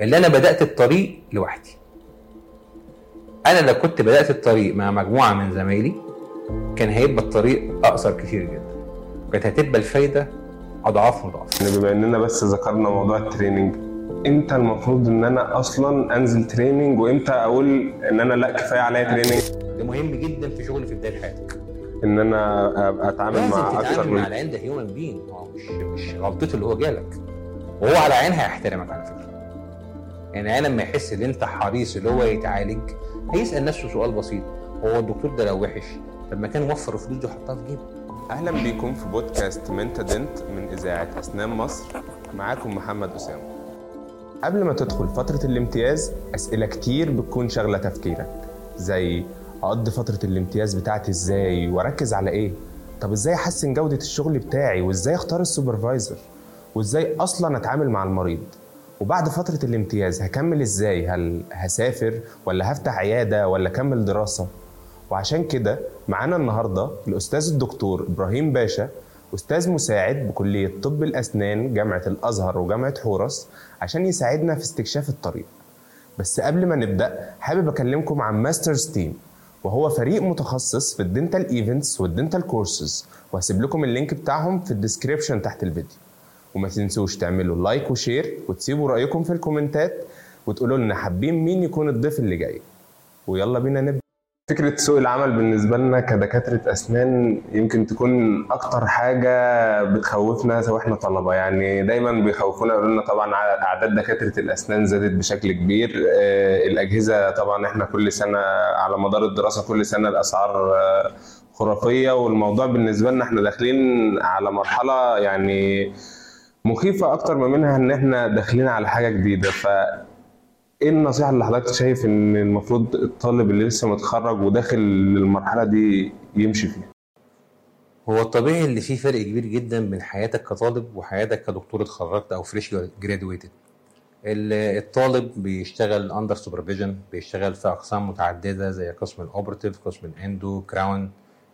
اللي أنا بدأت الطريق لوحدي. أنا لو كنت بدأت الطريق مع مجموعة من زمايلي كان هيبقى الطريق أقصر كتير جدا. كانت هتبقى الفايدة أضعاف مضاعفة. بما إننا بس ذكرنا موضوع ال training إمتى المفروض إن أنا أصلا أنزل training؟ وإمتى أقول إن أنا لأ كفاية عليا training؟ ده مهم جدا في شغل في بداية حياتك إن أنا أبقى أتعامل مع أكتر تتعامل مع من العيان ده human being مش مش غلطته اللي هو جالك. وهو على عين هيحترمك على فكرة. يعني العيان لما يحس ان انت حريص اللي هو يتعالج. هيسأل نفسه سؤال بسيط. هو الدكتور ده لو وحش طب ما كان وفر فلوس دي وحطها في جيبه. أهلا بيكم في بودكاست منتا دنت من إذاعة أسنان مصر. معاكم محمد أسامة. قبل ما تدخل فترة الامتياز أسئلة كتير بتكون شاغلة تفكيرك. زي أقضي فترة الامتياز بتاعتي إزاي؟ وأركز على إيه؟ طب إزاي أحسن جودة الشغل بتاعي؟ وإزاي أختار ال supervisor؟ وإزاي أصلا أتعامل مع المريض؟ وبعد فترة الامتياز هكمل إزاي؟ هل هسافر ولا هفتح عيادة ولا أكمل دراسة؟ وعشان كده معانا النهاردة الأستاذ الدكتور إبراهيم باشا أستاذ مساعد بكلية طب الأسنان جامعة الأزهر وجامعة حورس عشان يساعدنا في استكشاف الطريق بس قبل ما نبدأ حابب أكلمكم عن Masters Team وهو فريق متخصص في ال dental events وال dental courses وهسيب لكم ال link بتاعهم في ال description تحت الفيديو وما تنسوش تعملوا like و share وتسيبوا رأيكم في الكومنتات وتقولوا لنا حابين مين يكون الضيف اللي جاي. ويلا بينا نبدأ. فكرة سوق العمل بالنسبة لنا كدكاترة أسنان يمكن تكون أكتر حاجة بتخوفنا سواء إحنا طلبة. يعني دايما بيخوفونا يقولوا لنا طبعا أعداد دكاترة الأسنان زادت بشكل كبير. آه، الأجهزة طبعا إحنا كل سنة على مدار الدراسة كل سنة الأسعار آه، خرافية. والموضوع بالنسبة لنا إحنا داخلين على مرحلة يعني مخيفة أكتر ما منها إن إحنا داخلين على حاجة جديدة. ف إيه النصيحة اللي حضرتك شايف إن المفروض الطالب اللي لسه متخرج وداخل المرحلة دي يمشي فيها؟ هو الطبيعي اللي فيه فرق كبير جدا بين حياتك كطالب وحياتك كدكتور اتخرجت أو فريش جرادويتد الطالب بيشتغل under supervision بيشتغل في أقسام متعددة زي قسم ال operative قسم ال endo crown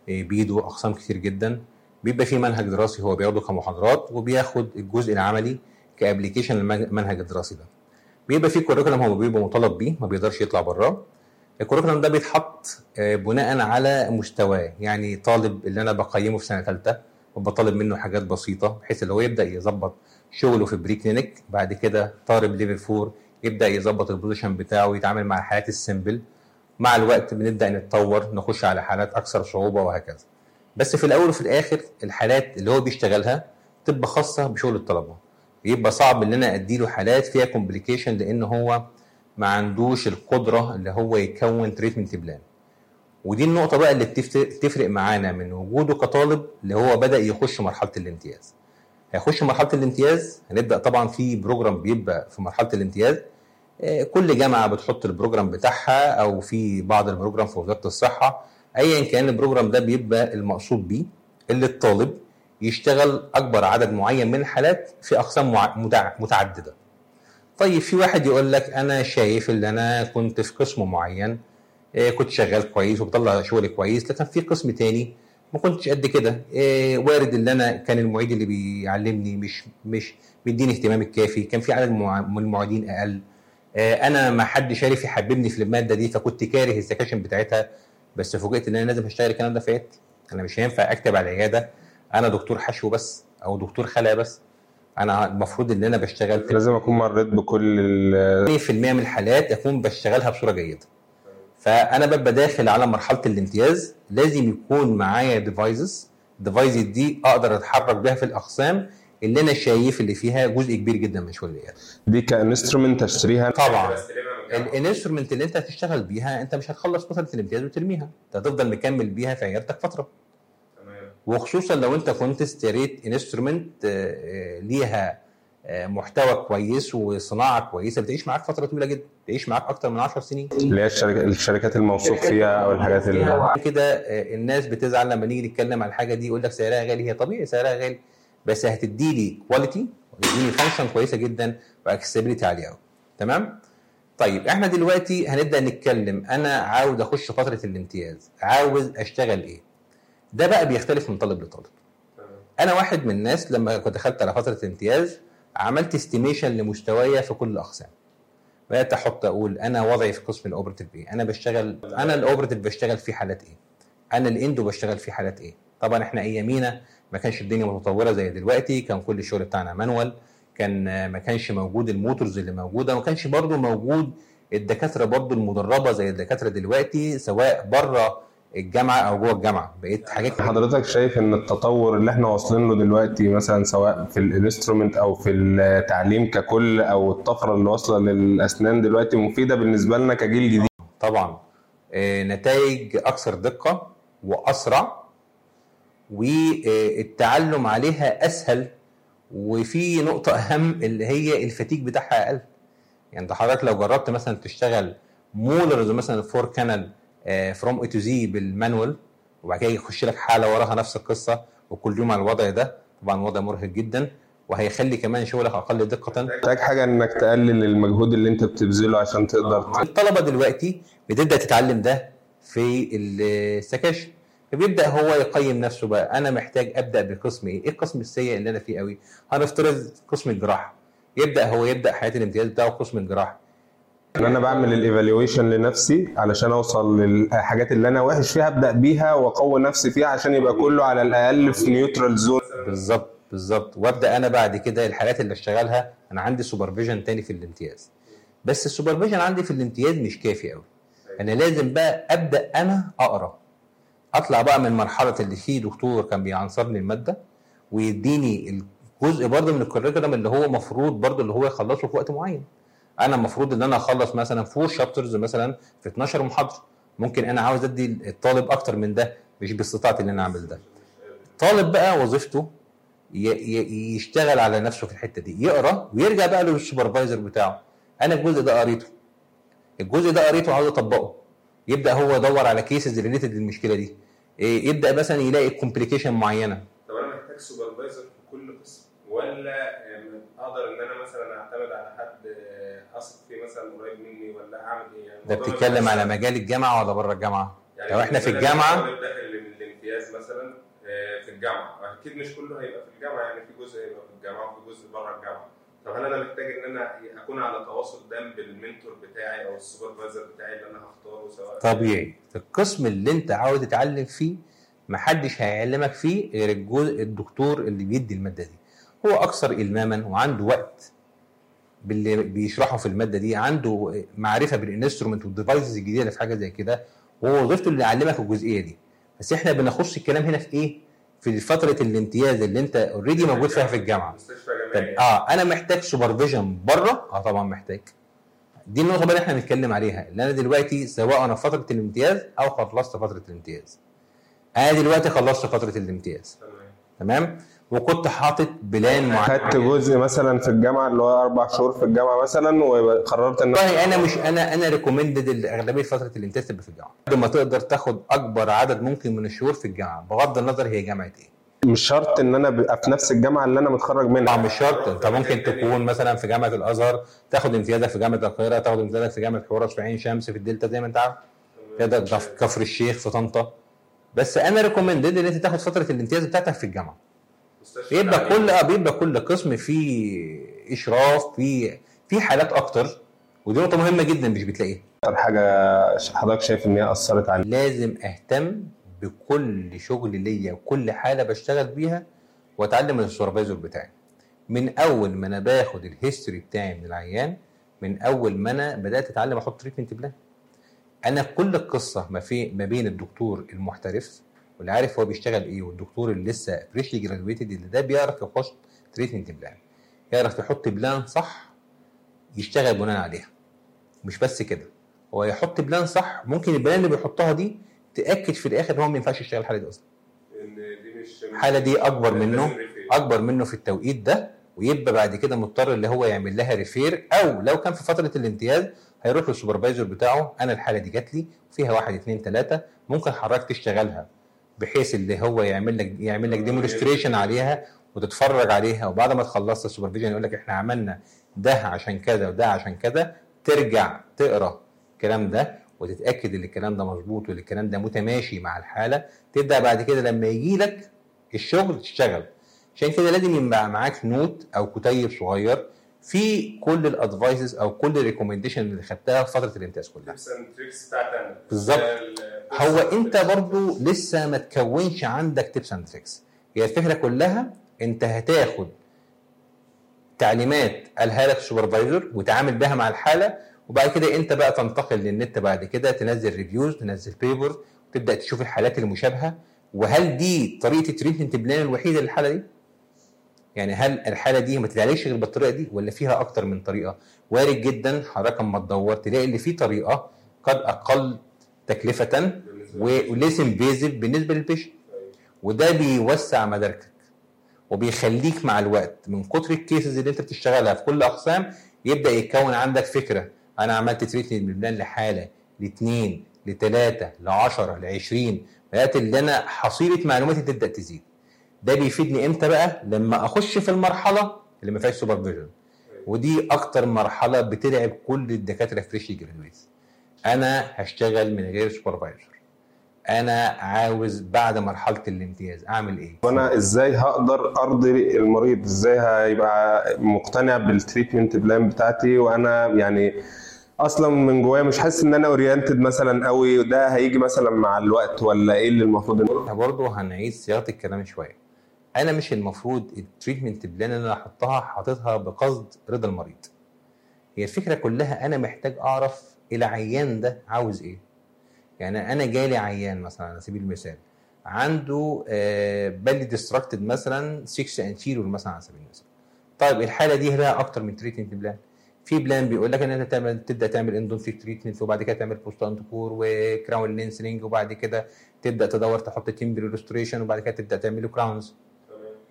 pedo أقسام كتير جدا. بيبقى في منهج دراسي هو بياخده كمحاضرات وبياخد الجزء العملي ك application للمنهج الدراسي ده. بيبقى في curriculum هو بيبقى مطالب بيه ما بيقدرش يطلع براه. ال curriculum ده بيتحط آه، بناء على مستواه. يعني طالب اللي أنا بقيمه في سنة ثالثه وبطالب منه حاجات بسيطة بحيث اللي هو يبدأ يظبط شغله في pre-clinic بعد كده طالب level 4 يبدأ يظبط ال position بتاعه ويتعامل مع الحالات ال simple مع الوقت بنبدأ نتطور نخش على حالات أكثر صعوبة وهكذا. بس في الأول وفي الآخر الحالات اللي هو بيشتغلها تبقى خاصة بشغل الطلبة. يبقى صعب إن أنا أديله حالات فيها complication لأن هو ما عندوش القدرة اللي هو يكون treatment plan ودي النقطة بقى اللي بتفرق معانا من وجوده كطالب اللي هو بدأ يخش مرحلة الامتياز. هيخش مرحلة الامتياز هنبدأ طبعا في program بيبقى في مرحلة الامتياز. آه، كل جامعة بتحط ال program بتاعها أو في بعض ال program في وزارة الصحة. ايا كان ال program ده بيبقى المقصود بيه اللي الطالب يشتغل أكبر عدد معين من الحالات في أقسام متعددة. طيب في واحد يقول لك أنا شايف إن أنا كنت في قسم معين آه، كنت شغال كويس وبطلع شغل كويس لكن في قسم تاني ما كنتش قد كده آه، وارد إن أنا كان المعيد اللي بيعلمني مش مش بيديني اهتمام الكافي كان في عدد من المعيدين أقل آه، أنا ما حدش عارف يحببني في المادة دي فكنت كاره السكاشن بتاعتها بس فوجئت إن أنا لازم أشتغل الكلام ده في عيادتي. أنا مش هينفع أكتب على العيادة. أنا دكتور حشو بس أو دكتور خلع بس. أنا المفروض إن أنا بشتغل في لازم أكون مريت بكل ال- 80% من الحالات أكون بشتغلها بصورة جيدة. فأنا ببقى داخل على مرحلة الامتياز. لازم يكون معايا devices ال devices دي أقدر أتحرك بيها في الأقسام اللي أنا شايف اللي فيها جزء كبير جدا من شغل العيادة. دي ك instrument أشتريها؟ طبعا. ال instrument اللي انت هتشتغل بيها انت مش هتخلص فتره الامتياز وترميها. انت هتفضل مكمل بيها في عيادتك فترة. وخصوصا لو انت كنت اشتريت instrument ليها آه، محتوى كويس وصناعة كويسة بتعيش معاك فترة طويلة جدا. تعيش معاك أكتر من 10 سنين. اللي هي الشركات, الشركات الموثوق فيها أو الحاجات اللي كده الناس بتزعل لما نيجي نتكلم عن الحاجة دي يقول لك سعرها غالي. هي طبيعي سعرها غالي بس هتدي لي quality وتديني function كويسة جدا و accessibility عالية قوي تمام؟ طيب إحنا دلوقتي هنبدأ نتكلم. أنا عاوز أخش فترة الامتياز. عاوز أشتغل إيه؟ ده بقى بيختلف من طالب لطالب. أنا واحد من الناس لما كنت دخلت على فترة الامتياز عملت estimation لمستوايا في كل الأقسام. بدأت أحط أقول أنا وضعي في قسم ال operative إيه؟ أنا بشتغل أنا ال operative بشتغل في حالات إيه؟ أنا ال endo بشتغل في حالات إيه؟ طبعا إحنا أيامينا ما كانش الدنيا متطورة زي دلوقتي كان كل الشغل بتاعنا manual. كان ما كانش موجود ال motors اللي موجودة ما كانش برضو موجود الدكاترة برضو المدربة زي الدكاترة دلوقتي سواء بره الجامعة أو جوه الجامعة. بقيت حاجات حضرتك شايف إن التطور اللي إحنا واصلين له دلوقتي مثلا سواء في ال instrument أو في التعليم ككل أو الطفرة اللي واصلة للأسنان دلوقتي مفيدة بالنسبة لنا كجيل جديد؟ طبعا. آه، نتائج أكثر دقة وأسرع والتعلم عليها أسهل وفي نقطة أهم اللي هي ال fatigue بتاعها أقل. يعني أنت حضرتك لو جربت مثلا تشتغل molars مثلا four canal from A to Z بال manual وبعد كده يخش لك حالة وراها نفس القصة وكل يوم على الوضع ده طبعا وضع مرهق جدا وهيخلي كمان شغلك أقل دقة. محتاج حاجة إنك تقلل المجهود اللي أنت بتبذله عشان تقدر الطلبة دلوقتي بتبدأ تتعلم ده في ال sections. فبيبدأ هو يقيم نفسه بقى. أنا محتاج أبدأ بقسم إيه؟ إيه القسم السيء اللي أنا فيه قوي؟ هنفترض قسم الجراحة. يبدأ هو يبدأ حياة الامتياز بتاعه قسم الجراحة. إن أنا بعمل ال evaluation لنفسي علشان أوصل للحاجات اللي أنا وحش فيها أبدأ بيها وأقوي نفسي فيها عشان يبقى كله على الأقل في neutral zone بالظبط بالظبط. وأبدأ أنا بعد كده الحالات اللي أشتغلها. أنا عندي supervision تاني في الامتياز. بس ال supervision عندي في الامتياز مش كافي قوي. أنا لازم بقى أبدأ أنا أقرأ. أطلع بقى من مرحلة اللي فيه دكتور كان بيعنصرني المادة ويديني الجزء برضه من ال curriculum اللي هو مفروض برضه اللي هو يخلصه في وقت معين. أنا المفروض إن أنا أخلص مثلا four chapters مثلا في 12 محاضرة. ممكن أنا عاوز أدي الطالب أكتر من ده مش باستطاعتي إن أنا أعمل ده. الطالب بقى وظيفته يشتغل على نفسه في الحتة دي يقرأ ويرجع بقى لل supervisor بتاعه. أنا الجزء ده قريته. الجزء ده قريته وعاوز أطبقه. يبدأ هو يدور على cases related للمشكلة دي. إيه، يبدأ مثلا يلاقي complication معينة. طب أنا محتاج supervisor في كل قسم ولا أقدر إن أنا مثلا أعتمد على حد أثق فيه مثلا قريب مني ولا أعمل إيه؟ يعني ده بتتكلم على مجال الجامعة ولا بره الجامعة؟ يعني لو إحنا في من الامتياز مثلا آه، في الجامعة. أكيد مش كله هيبقى في الجامعة يعني في جزء هيبقى في الجامعة وفي جزء بره الجامعة. طب هل أنا محتاج إن أنا أكون على تواصل دائم بال mentor بتاعي أو ال supervisor بتاعي اللي أنا هختاره سواء؟ طبيعي. في القسم اللي أنت عاوز تتعلم فيه محدش هيعلمك فيه غير الدكتور اللي بيدي المادة دي. هو أكثر إلماما وعنده وقت باللي بيشرحه في المادة دي عنده معرفة بال instrument وال devices الجديدة في حاجة زي كده وهو وظيفته اللي يعلمك الجزئية دي. بس إحنا بنخص الكلام هنا في إيه؟ في فترة الامتياز اللي أنت already موجود فيها في الجامعة. طب جامعي آه أنا محتاج supervision بره. آه طبعا محتاج. دي النقطة بقى اللي إحنا بنتكلم عليها اللي أنا دلوقتي سواء أنا في فترة الامتياز أو خلصت فترة الامتياز. أنا دلوقتي خلصت فترة الامتياز. تمام. تمام وكنت حاطط plan معين خدت جزء مثلا في الجامعة اللي هو أربع شهور في الجامعة مثلا وقررت إن والله أنا مش أنا أنا recommended أغلبية فترة الامتياز تبقى في الجامعة. قد ما تقدر تاخد أكبر عدد ممكن من الشهور في الجامعة بغض النظر هي جامعة إيه. مش شرط إن أنا ابقى في نفس الجامعة اللي أنا متخرج منها. طبعا مش شرط. أنت ممكن تكون مثلا في جامعة الأزهر تاخد امتيازك في جامعة القاهرة تاخد امتيازك في جامعة حورس في عين شمس في الدلتا زي ما أنت عارف. تقدر في كفر الشيخ في طنطا. بس أنا recommended إن أنت تاخد فترة الامتياز بتاعتك في الجامعة. بيبقى كل آه بيبقى كل قسم فيه إشراف فيه في حالات أكتر. ودي نقطة مهمة جدا مش بتلاقيها. أكتر حاجة حضرتك شايف إن هي أثرت عليك. لازم أهتم بكل شغل ليا وكل حاله بشتغل بيها وأتعلم ال supervisor بتاعي. من أول ما أنا باخد ال history بتاعي من العيان من أول ما أنا بدأت أتعلم أحط treatment plan أنا كل القصة ما في ما بين الدكتور المحترف واللي عارف هو بيشتغل إيه والدكتور اللي لسه freshly graduated اللي ده بيعرف يخش treatment plan يعرف يحط plan صح يشتغل بناء عليها. مش بس كده. هو يحط plan صح ممكن ال plan اللي بيحطها دي تأكد في الآخر إن هو ما ينفعش يشتغل الحالة دي أصلا. الحالة دي أكبر منه أكبر منه في التوقيت ده ويبقى بعد كده مضطر اللي هو يعمل لها refer أو لو كان في فترة الامتياز هيروح لل supervisor بتاعه أنا الحالة دي جات لي فيها واحد اثنين ثلاثة ممكن حضرتك تشتغلها بحيث اللي هو يعمل لك يعمل لك demonstration عليها وتتفرج عليها وبعد ما تخلصت ال supervision يقول لك إحنا عملنا ده عشان كذا وده عشان كذا ترجع تقرأ الكلام ده وتتأكد إن الكلام ده مظبوط وإن الكلام ده متماشي مع الحالة تبدأ بعد كده لما يجي لك الشغل تشتغل. عشان كده لازم يبقى معاك note أو كتيب صغير في كل ال advices أو كل ال recommendation اللي خدتها في فترة الامتياز كلها. بالظبط. هو أنت برضو لسه ما تكونش عندك tips and tricks هي الفكرة كلها أنت هتاخد تعليمات قالها لك ال supervisor وتعامل بها مع الحالة وبعد كده انت بقى تنتقل للنت بعد كده تنزل reviews تنزل paper وتبدأ تشوف الحالات المشابهة وهل دي طريقة ال treatment plan الوحيدة للحالة دي؟ يعني هل الحالة دي ما تتعالجش غير بالطريقة دي ولا فيها أكتر من طريقة؟ وارد جدا حضرتك أما تدور تلاقي إن في طريقة قد أقل تكلفة و less invasive بالنسبة لل patient وده بيوسع مداركك وبيخليك مع الوقت من كتر ال cases اللي أنت بتشتغلها في كل أقسام يبدأ يتكون عندك فكرة أنا عملت treatment plan لحالة لاثنين لثلاثه ل 10 ل 20 بدات اللي أنا حصيلة معلوماتي تبدأ تزيد. ده بيفيدني إمتى بقى؟ لما أخش في المرحلة اللي ما فيهاش supervision ودي أكتر مرحلة بترعب كل الدكاترة fresh graduates أنا هشتغل من غير supervisor أنا عاوز بعد مرحلة الامتياز أعمل إيه؟ وأنا إزاي هقدر أرضي المريض؟ إزاي هيبقى مقتنع بال treatment plan بتاعتي؟ وأنا يعني أصلا من جوايا مش حاسس إن أنا oriented مثلا قوي وده هيجي مثلا مع الوقت ولا إيه اللي المفروض إحنا برضه هنعيد صياغة الكلام شوية. أنا مش المفروض ال treatment plan اللي أنا حاططها حاططها بقصد رضا المريض. هي الفكرة كلها أنا محتاج أعرف العيان ده عاوز إيه. يعني أنا جالي عيان مثلا على سبيل المثال عنده badly destructed مثلا 6 anterior مثلا على سبيل المثال. طيب الحالة دي لها أكتر من treatment plan في plan بيقول لك إن أنت تعمل تبدأ تعمل endodontic treatment وبعد كده تعمل post and core و crown lengthening وبعد كده تبدأ تدور تحط temporary restoration وبعد كده تبدأ تعمل crowns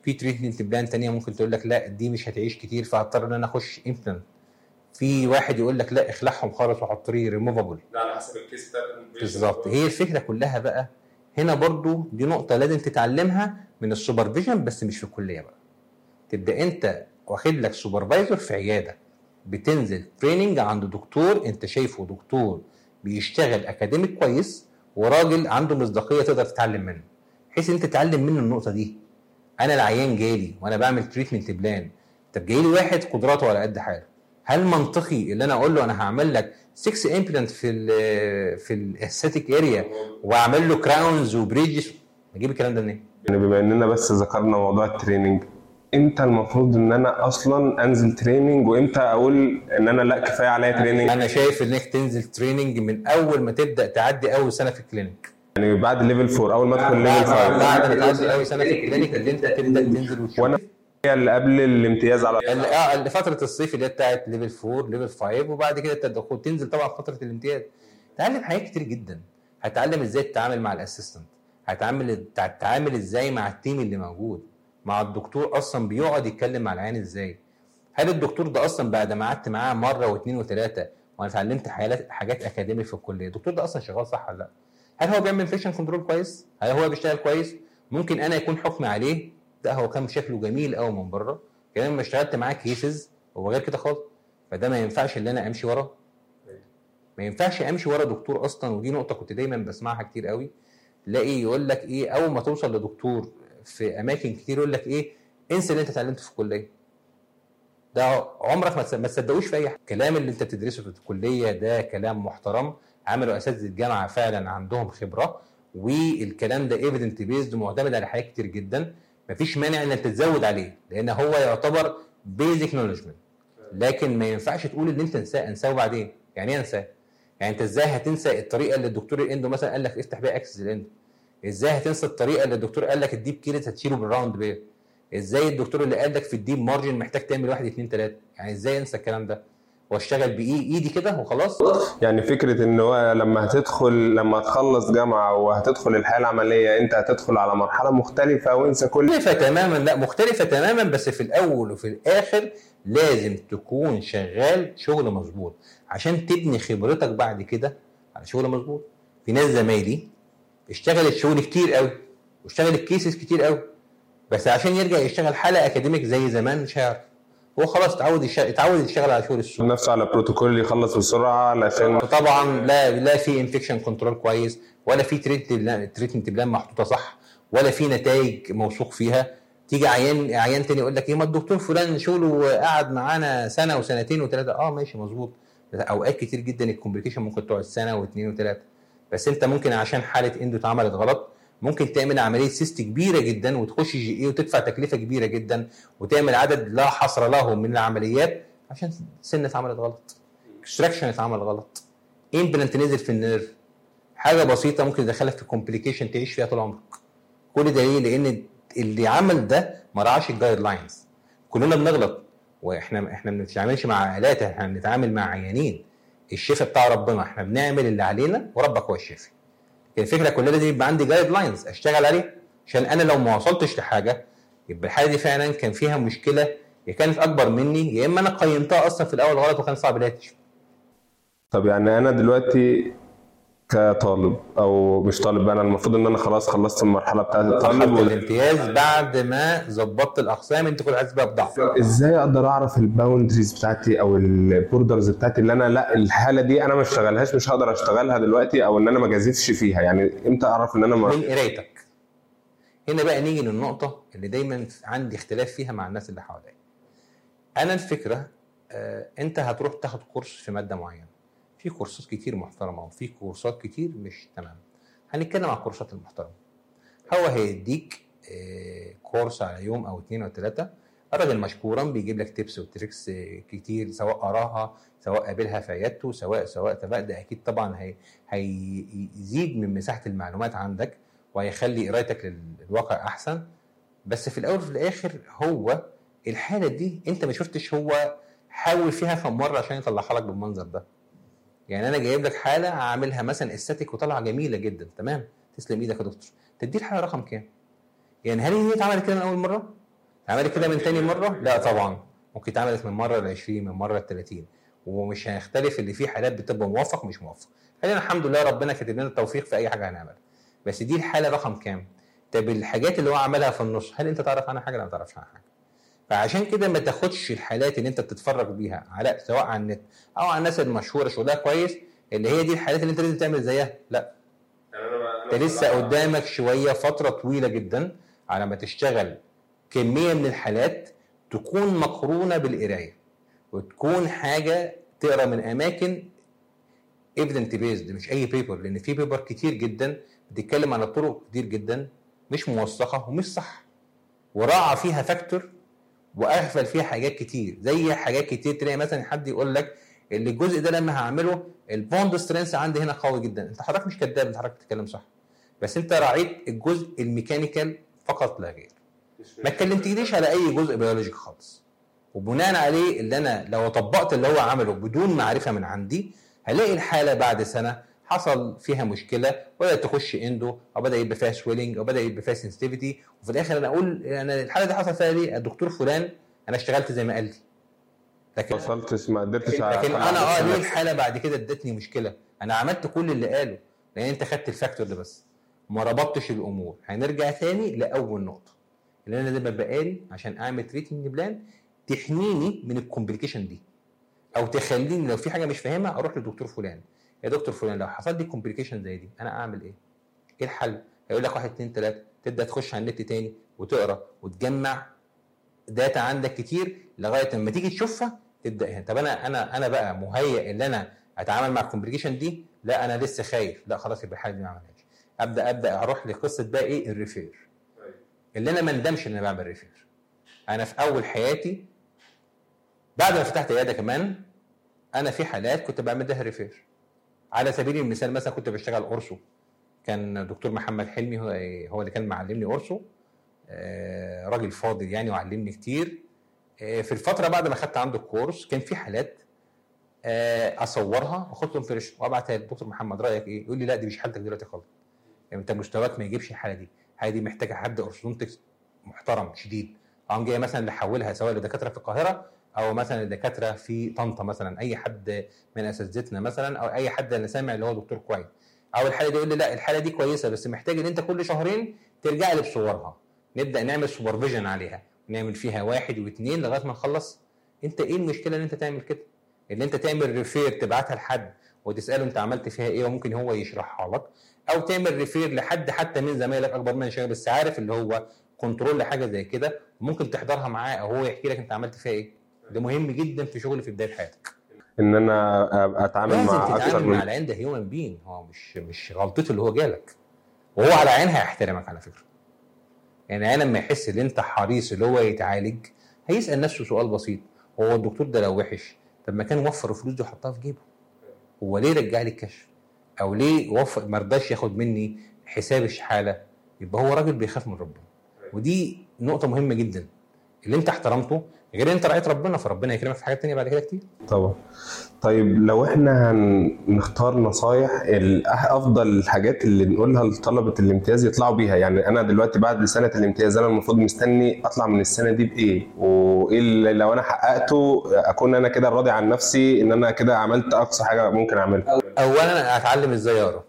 في treatment plan تانية ممكن تقول لك لا دي مش هتعيش كتير فهضطر إن أنا أخش implant في واحد يقول لك لا اخلعهم خالص وحط لي ريموفابل ده على حسب ال case بتاع بالظبط. هي الفكرة كلها بقى هنا برضو دي نقطة لازم تتعلمها من ال supervision بس مش في الكلية بقى. تبدأ أنت واخد لك supervisor في عيادة. بتنزل training عند دكتور انت شايفه دكتور بيشتغل academic كويس وراجل عنده مصداقية تقدر تتعلم منه. بحيث انت تتعلم منه النقطة دي. أنا العيان جالي وأنا بعمل treatment plan طب جاي لي واحد قدراته على قد حاله. هل منطقي اللي أنا أقول له أنا هعمل لك 6 implant في ال في ال esthetic area واعمل له crowns و bridges أجيب الكلام ده منين؟ يعني بما اننا بس ذكرنا موضوع ال training إمتى المفروض إن أنا أصلا أنزل training وامتى أقول إن أنا لأ كفاية عليا training أنا شايف إنك تنزل training من أول ما تبدأ تعدي أول سنة في ال clinic يعني بعد level 4 أول ما ادخل level 5 بعد ما تعدي أول سنة في ال clinic اللي أنت تبدأ تنزل وتشوف. وأنا هي اللي قبل الامتياز على آه اللي فترة الصيف اللي هي بتاعت level 4 level 5 وبعد كده تدخل تنزل طبعا فترة الامتياز. تتعلم حاجات كتير جدا. هتتعلم إزاي تتعامل مع ال assistant. هتعامل تتعامل إزاي مع ال team اللي موجود. مع الدكتور أصلا بيقعد يتكلم مع العيان إزاي؟ هل الدكتور ده أصلا بعد ما قعدت معاه مرة واثنين وثلاثه وأنا اتعلمت حاجات academic في الكلية الدكتور ده أصلا شغال صح ولا لأ؟ هل هو بيعمل infection control كويس؟ هل هو بيشتغل كويس؟ ممكن أنا يكون حكمي عليه؟ ده هو كان شكله جميل قوي من بره. كمان لما اشتغلت معاه cases هو غير كده خالص فده ما ينفعش إن أنا أمشي وراه ما ينفعش أمشي ورا دكتور أصلا ودي نقطة كنت دايما بسمعها كتير قوي تلاقي يقول لك إيه أول ما توصل لدكتور في أماكن كتير يقول لك إيه انسى اللي أنت اتعلمته في الكلية. ده عمرك ما تص- ما تصدقوش في أي حاجة. الكلام اللي أنت بتدرسه في الكلية ده كلام محترم. عملوا أساتذة الجامعة فعلا عندهم خبرة والكلام ده evidence based معتمد على حاجات كتير جدا. مفيش مانع إنك تتزود عليه لأن هو يعتبر basic knowledgement لكن ما ينفعش تقول إن أنت انساه انساه بعدين يعني إيه انساه؟ يعني أنت إزاي هتنسى الطريقة اللي الدكتور ال endo مثلا قال لك افتح بيها access ال endo إزاي هتنسى الطريقة اللي الدكتور قال لك ال deep caries هتشيله بال round bur إزاي الدكتور اللي قال لك في ال deep margin محتاج تعمل واحد اتنين تلاتة؟ يعني إزاي انسى الكلام ده؟ واشتغل بايه إيدي كده وخلاص؟ يعني فكرة إن هو لما هتدخل لما تخلص جامعة وهتدخل الحياة العملية أنت هتدخل على مرحلة مختلفة وانسى كل مختلفة تماما لا مختلفة تماما بس في الأول وفي الآخر لازم تكون شغال شغل مظبوط. عشان تبني خبرتك بعد كده على شغل مظبوط. في ناس زمايلي اشتغلت شغل كتير قوي واشتغلت كيسز كتير قوي. بس عشان يرجع يشتغل حالة أكاديميك زي زمان مش هيعرف. هو خلاص اتعود يشتغل اتعود يشتغل على شغل السوق. نفسه على بروتوكول يخلص بسرعة علشان طبعا لا لا في infection control كويس ولا في treatment plan محطوطة صح ولا في نتائج موثوق فيها. تيجي عيان عيان تاني يقول لك إيه ما الدكتور فلان شغله قعد معانا سنة وسنتين وثلاثه آه ماشي مظبوط. أوقات كتير جدا ال complication ممكن تقعد سنة واثنين وثلاثه بس انت ممكن عشان حالة endo اتعملت غلط ممكن تعمل عملية cyst كبيرة جدا وتخش GA وتدفع تكلفة كبيرة جدا وتعمل عدد لا حصر له من العمليات عشان سن اتعملت غلط. extraction اتعمل غلط. implant نزل في ال nerve. حاجة بسيطة ممكن تدخلك في complication تعيش فيها طول عمرك. كل ده ليه؟ لأن اللي عمل ده ما راعاش ال guidelines كلنا بنغلط. وإحنا إحنا ما بنتعاملش مع آلات إحنا بنتعامل مع عيانين. الشفاء بتاع ربنا إحنا بنعمل اللي علينا وربك هو الشافي. الفكرة كلها لازم يبقى عندي guidelines أشتغل عليه عشان أنا لو ما وصلتش لحاجة يبقى الحاله دي فعلا كان فيها مشكلة يا كانت أكبر مني يا إما أنا قيمتها أصلا في الأول غلط وكان صعب عليها تشفى طب يعني أنا دلوقتي كطالب أو مش طالب أنا المفروض إن أنا خلاص خلصت المرحلة بتاعت الطالب وال- الامتياز بعد ما ظبطت الأقسام. أنت كنت حاسس بيها بضعف. إزاي أقدر أعرف ال boundaries بتاعتي أو ال borders بتاعتي اللي أنا لا الحالة دي أنا ما اشتغلهاش مش هقدر أشتغلها دلوقتي أو إن أنا ما جازفش فيها. يعني إمتى أعرف إن أنا ما من قرايتك. هنا بقى نيجي للنقطة اللي دايما عندي اختلاف فيها مع الناس اللي حواليا. أنا الفكرة آه أنت هتروح تاخد course في مادة معينة. في كورسات كتير محترمة وفي كورسات كتير مش تمام. هنتكلم عن الكورسات المحترمة. هو هيديك آه course على يوم أو اتنين أو تلاتة. الراجل مشكورا بيجيب لك tips و tricks آه، كتير سواء قراها سواء قابلها في عيادته سواء سواء سواء ده أكيد طبعا هي هيزيد من مساحة المعلومات عندك وهيخلي قرايتك للواقع أحسن. بس في الأول وفي الآخر هو الحالة دي أنت ما شفتش هو حاول فيها كم مرة عشان يطلعها لك بالمنظر ده. يعني أنا جايب لك حالة عاملها مثلا استاتيك وطالعة جميلة جدا تمام؟ تسلم إيدك يا دكتور. تدي الحاله رقم كام؟ يعني هل هي اتعملت كده من أول مرة؟ اتعملت كده من تاني مرة؟ لا طبعا. ممكن اتعملت من مرة ل 20 من مرة ل 30 ومش هيختلف اللي فيه حالات بتبقى موفق مش موفق خلينا الحمد لله ربنا كاتب لنا التوفيق في أي حاجة هنعملها. بس دي الحالة رقم كام؟ طب الحاجات اللي هو عملها في النص هل أنت تعرف عنها حاجة؟ لا ما تعرفش عنها حاجة. فعشان كده ما تاخدش الحالات اللي انت بتتفرج بيها على سواء على النت أو على الناس المشهورة شغلها كويس اللي هي دي الحالات اللي انت لازم تعمل زيها. لا. انت لسه قدامك شوية فترة طويلة جدا على ما تشتغل كمية من الحالات تكون مقرونة بالقراية وتكون حاجة تقرأ من أماكن evidence based مش أي paper لأن في paper كتير جدا بتتكلم عن طرق كتير جدا مش موثقة ومش صح. وراعى فيها factor واغفل فيها حاجات كتير زي حاجات كتير تلاقي مثلا حد يقول لك اللي الجزء ده لما هعمله ال bond strength عندي هنا قوي جدا. انت حضرتك مش كذاب انت حضرتك بتتكلم صح. بس انت راعيت الجزء ال mechanical فقط لا غير. ما اتكلمتليش على أي جزء biologic خالص. وبناء عليه اللي أنا لو طبقت اللي هو عمله بدون معرفة من عندي هلاقي الحالة بعد سنة حصل فيها مشكلة وبدات تخش endo أو بدأ يبقى فيها swelling أو بدأ يبقى فيها sensitivity وفي الآخر أنا أقول أنا الحالة دي حصل فيها ليه؟ الدكتور فلان أنا اشتغلت زي ما قال لي. لكن ما وصلتش ما قدرتش لكن أ- أنا آه ليه الحالة بعد كده ادتني مشكلة؟ أنا عملت كل اللي قاله لأن أنت خدت ال factor ده بس. ما ربطتش الأمور. هنرجع تاني لأول نقطة. اللي أنا لازم ابقى قاري عشان أعمل treatment plan تحميني من ال complication دي. أو تخليني لو في حاجة مش فاهمها أروح لدكتور فلان. يا دكتور فلان لو حصل لي complication زي دي أنا أعمل إيه؟ إيه الحل؟ هيقول لك واحد اتنين تلاتة تبدأ تخش على النت تاني وتقرأ وتجمع data عندك كتير لغاية لما تيجي تشوفها تبدأ هنا. طب أنا أنا أنا بقى مهيئ إن أنا أتعامل مع ال complication دي؟ لا أنا لسه خايف. لا خلاص يبقى الحاله دي ما عملهاش. أبدأ أبدأ أروح لقصة بقى إيه؟ ال refer اللي أنا ما ندمش إن أنا بعمل refer أنا في أول حياتي بعد ما فتحت عيادة كمان أنا في حالات كنت بعمل لها refer على سبيل المثال مثلا كنت بشتغل ortho. كان دكتور محمد حلمي هو هو اللي كان معلمني ortho. آه، راجل فاضل يعني وعلمني كتير. آه، في الفترة بعد ما خدت عنده الكورس كان في حالات آه، أصورها وأخد لهم فريش وأبعتها للدكتور محمد. رأيك إيه؟ يقول لي لا دي مش حالتك دلوقتي خالص. يعني أنت مستواك ما يجيبش الحالة دي. الحالة دي محتاجة حد orthodontics محترم شديد. اقوم جاي مثلا اللي احولها سواء لدكاترة في القاهرة أو مثلا الدكاترة في طنطا مثلا أي حد من أساتذتنا مثلا أو أي حد أنا سامع اللي هو دكتور كويس. أو الحالة دي يقول لي لا الحالة دي كويسة بس محتاج إن أنت كل شهرين ترجع لي بصورها. نبدأ نعمل supervision عليها. نعمل فيها واحد واثنين لغاية ما نخلص. أنت إيه المشكلة إن أنت تعمل كده؟ ان أنت تعمل refer تبعتها لحد وتسأله أنت عملت فيها إيه وممكن هو يشرحها لك. أو تعمل refer لحد حتى من زمايلك أكبر منك شوية بس عارف اللي هو control لحاجة زي كده. ممكن تحضرها معاه أو هو يحكي لك أنت عملت فيها إيه. ده مهم جدا في شغل في بداية حياتك. إن أنا أبقى أتعامل مع أكثر من العيان ده human being هو مش مش غلطته اللي هو جالك. وهو على عين هيحترمك على فكرة. يعني عين لما يحس إن أنت حريص اللي هو يتعالج هيسأل نفسه سؤال بسيط. هو الدكتور ده لو وحش طب ما كان وفر الفلوس دي وحطها في جيبه. هو ليه رجع لي الكشف؟ أو ليه وفر ما رضاش ياخد مني حساب الشحالة؟ يبقى هو راجل بيخاف من ربنا. ودي نقطة مهمة جدا. اللي أنت احترمته غير انت رعيت ربنا فربنا يكرمك في حاجات تانية بعد كده كتير. طبعا. طيب لو إحنا هنختار نصايح أفضل الحاجات اللي نقولها لطلبة الامتياز يطلعوا بيها. يعني أنا دلوقتي بعد سنة الامتياز أنا المفروض مستني أطلع من السنة دي بإيه؟ وإيه اللي لو أنا حققته أكون أنا كده راضي عن نفسي إن أنا كده عملت أقصى حاجة ممكن أعملها؟ اولا اتعلم إزاي أقرأ.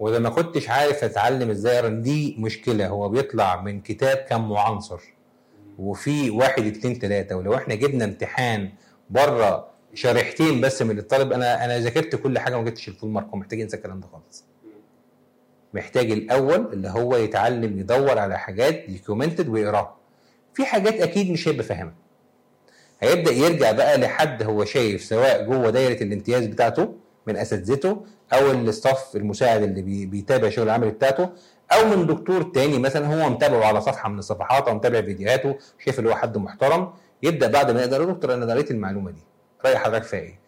وإذا ما كنتش عارف اتعلم إزاي أقرأ دي مشكلة. هو بيطلع من كتاب كان معنصر وفي واحد اتنين تلاتة ولو إحنا جبنا امتحان بره شريحتين بس من الطالب أنا أنا ذاكرت كل حاجة وما جبتش ال full mark محتاج ينسى الكلام ده خالص. محتاج الأول اللي هو يتعلم يدور على حاجات documented ويقراها. في حاجات أكيد مش هيبقى فاهمها. هيبدأ يرجع بقى لحد هو شايف سواء جوه دايرة الامتياز بتاعته من أساتذته أو ال staff المساعد اللي بي- بيتابع شغل العمل بتاعته أو من دكتور تاني مثلا هو متابعه على صفحة من الصفحات أو متابع فيديوهاته شايف اللي هو حد محترم يبدأ بعد ما يقدر دكتور أنا قريت المعلومة دي رأي حضرتك فيها إيه؟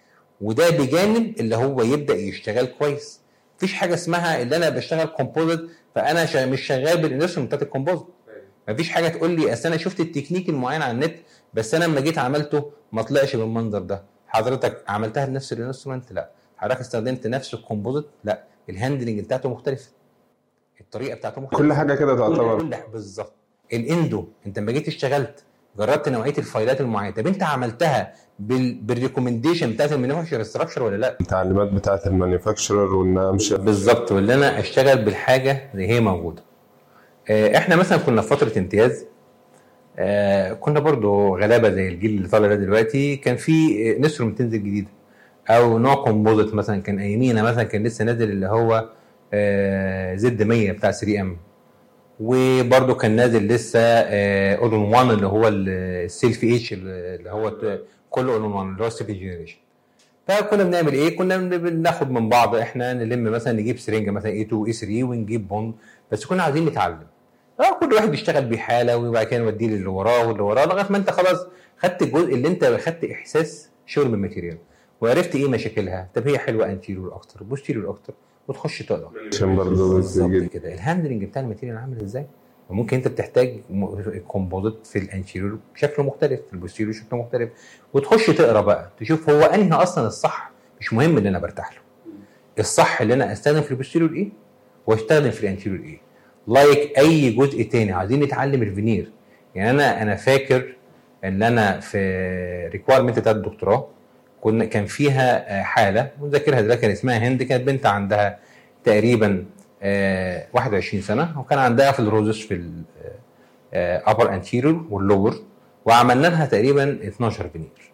وده بجانب اللي هو يبدأ يشتغل كويس. مفيش حاجة اسمها اللي أنا بشتغل composite فأنا شا- مش شغال بال instrument بتاعت ال composite مفيش حاجة تقول لي أصل أنا شفت التكنيك المعين على النت بس أنا لما جيت عملته ما طلعش بالمنظر ده. حضرتك عملتها بنفس ال instrument لأ؟ حضرتك استخدمت نفس ال composite لأ. ال handling بتاعته مختلفة. الطريقة بتاعته مختلفه كل حاجة كده تعتبر. بالظبط. ال endo أنت لما جيت اشتغلت جربت نوعية الفايلات المعينة طب أنت عملتها بال... بال recommendation بتاعت ال manufacturer structure ولا لأ؟ التعليمات بتاعت ال manufacturer وان امشي بالظبط واللي أنا أشتغل بالحاجة اللي هي موجودة. آه، إحنا مثلا كنا في فترة امتياز. آه، كنا برضو غلابة زي الجيل اللي طالع ده دلوقتي. كان في نسر بتنزل جديده أو نوع composite مثلا كان ايامينا مثلا كان لسه نازل اللي هو آه، زد 100 بتاع 3M. وبرضه كان نازل لسه all in one اللي هو ال self-etch اللي هو كله all in one اللي هو ال seventh generation فكنا بنعمل إيه؟ كنا بن- بناخد من بعض. إحنا نلم مثلا نجيب سرنجه مثلا A2 A3 ونجيب bond بس كنا عايزين نتعلم. آه كل واحد بيشتغل بحالة وبعد كده نوديه للي وراه واللي وراه لغاية ما أنت خلاص خدت الجزء اللي أنت خدت إحساس شغل بال material وعرفت إيه مشاكلها؟ طب هي حلوة anterior أكتر posterior أكتر. وتخش تقرا. عشان برضه كده. ال handling بتاع ال material عامل إزاي؟ وممكن انت بتحتاج composite في ال anterior بشكل مختلف في ال posterior شكل مختلف. وتخش تقرا بقى تشوف هو انهي أصلا الصح مش مهم اللي أنا برتاح له. الصح اللي أنا استخدم في ال posterior إيه؟ واستخدم في ال anterior إيه؟ like أي جزء تاني عايزين نتعلم الفينير يعني أنا أنا فاكر إن أنا في requirement بتاعت الدكتوراه كنا كان فيها آه، حالة مذاكرها دلوقتي كان اسمها هند كانت بنت عندها تقريبا آه، 21 سنة وكان عندها fluorosis في ال upper anterior وال lower وعملنا لها تقريبا 12 فينير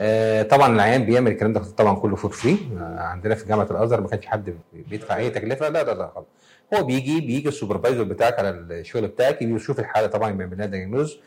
آه، طبعا العيان بيعمل الكلام ده طبعا كله for free عندنا في جامعة الأزهر ما كانش حد بيدفع أي تكلفة لا لا لا خالص. هو بيجي بيجي ال supervisor بتاعك على الشغل بتاعك بيشوف الحالة طبعا بيعمل لها diagnose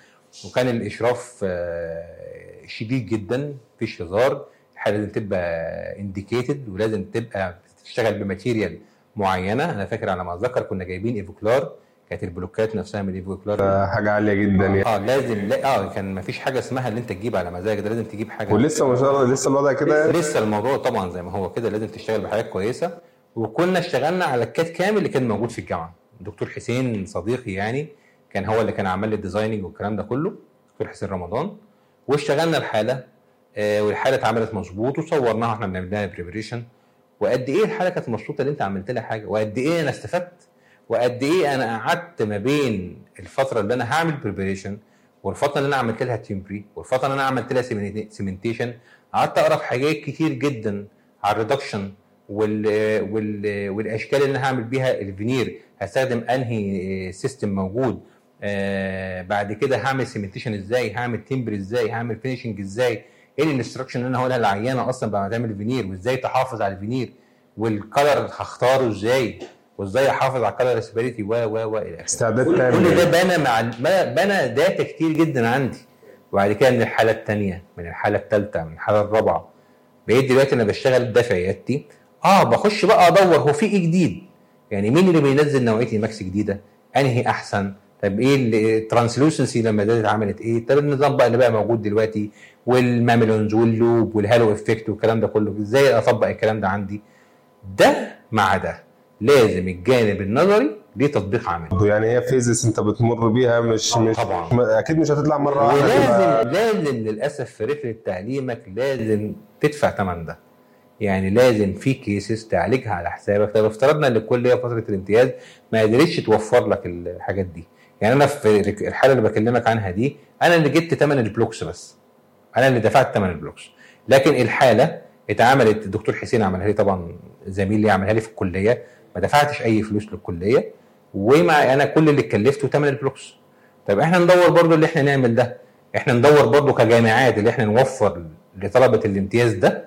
وكان الإشراف آه، شديد جدا مفيش هزار الحالة لازم تبقى indicated ولازم تبقى بتشتغل ب material معينة. أنا فاكر على ما أتذكر كنا جايبين Ivoclar كانت ال blockات نفسها من Ivoclar. حاجة عالية جدا يعني. آه لازم لا آه كان مفيش حاجة اسمها اللي أنت تجيب على مزاجك ده لازم تجيب حاجة. ولسه ما شاء الله لسه الوضع كده لسه الموضوع طبعا زي ما هو كده لازم تشتغل بحاجات كويسة. وكنا اشتغلنا على ال CAD/CAM اللي كان موجود في الجامعة. دكتور حسين صديقي يعني كان هو اللي كان عمل لي ال designing والكلام ده كله دكتور حسين رمضان. واشتغلنا الحالة آه والحالة اتعملت مظبوط وصورناها إحنا بنعمل لها preparation وقد إيه الحالة كانت مبسوطة اللي أنت عملت لها حاجة؟ وقد إيه أنا استفدت؟ وقد إيه أنا قعدت ما بين الفترة اللي أنا هعمل preparation والفترة اللي أنا عملت لها temporary والفترة اللي أنا عملت لها cementation قعدت أقرأ في حاجات كتير جدا على ال reduction وال وال والأشكال اللي أنا هعمل بيها. الفينير هستخدم أنهي system موجود؟ آه بعد كده هعمل cementation إزاي؟ هعمل temporary إزاي؟ هعمل finishing إزاي؟ إيه ال instruction اللي أنا هقولها للعيانة أصلا بعد ما تعمل فينير وإزاي تحافظ على ال veneer وال color هختاره إزاي؟ وإزاي أحافظ على ال color stability و و و إلى آخره. استعداد كل كل ده بنى مع بنى data كتير جدا عندي. وبعد كده من الحالة الثانية من الحالة الثالثه من الحالة الرابعة. بقيت دلوقتي أنا بشتغل عيادتي آه بخش بقى أدور هو في إيه جديد؟ يعني مين اللي بينزل نوعية ال Emax جديدة؟ أنهي أحسن؟ طب إيه ال translucency لما زادت عملت إيه؟ طب النظام بقى اللي بقى موجود دلوقتي وال mamelons وال lobe وال halo effect والكلام ده كله إزاي أطبق الكلام ده عندي؟ ده مع ده لازم الجانب النظري ليه تطبيق عملي يعني هي phases انت بتمر بيها مش مش طبعاً. أكيد مش هتطلع مرة واحدة ولازم لازم للأسف في رحلة تعليمك لازم تدفع ثمن ده. يعني لازم في cases تعالجها على حسابك. طب افترضنا إن الكلية فترة الامتياز ما قدرتش توفر لك الحاجات دي. يعني أنا في الحالة اللي بكلمك عنها دي أنا اللي جبت ثمن ال blocks بس. أنا اللي دفعت ثمن ال blocks. لكن الحالة اتعملت الدكتور حسين عملها لي طبعا زميل لي عملها لي في الكلية. ما دفعتش أي فلوس للكلية. ومع أنا كل اللي اتكلفته ثمن ال blocks. طب إحنا ندور برضو اللي إحنا نعمل ده. إحنا ندور برضو كجامعات اللي إحنا نوفر لطلبة الامتياز ده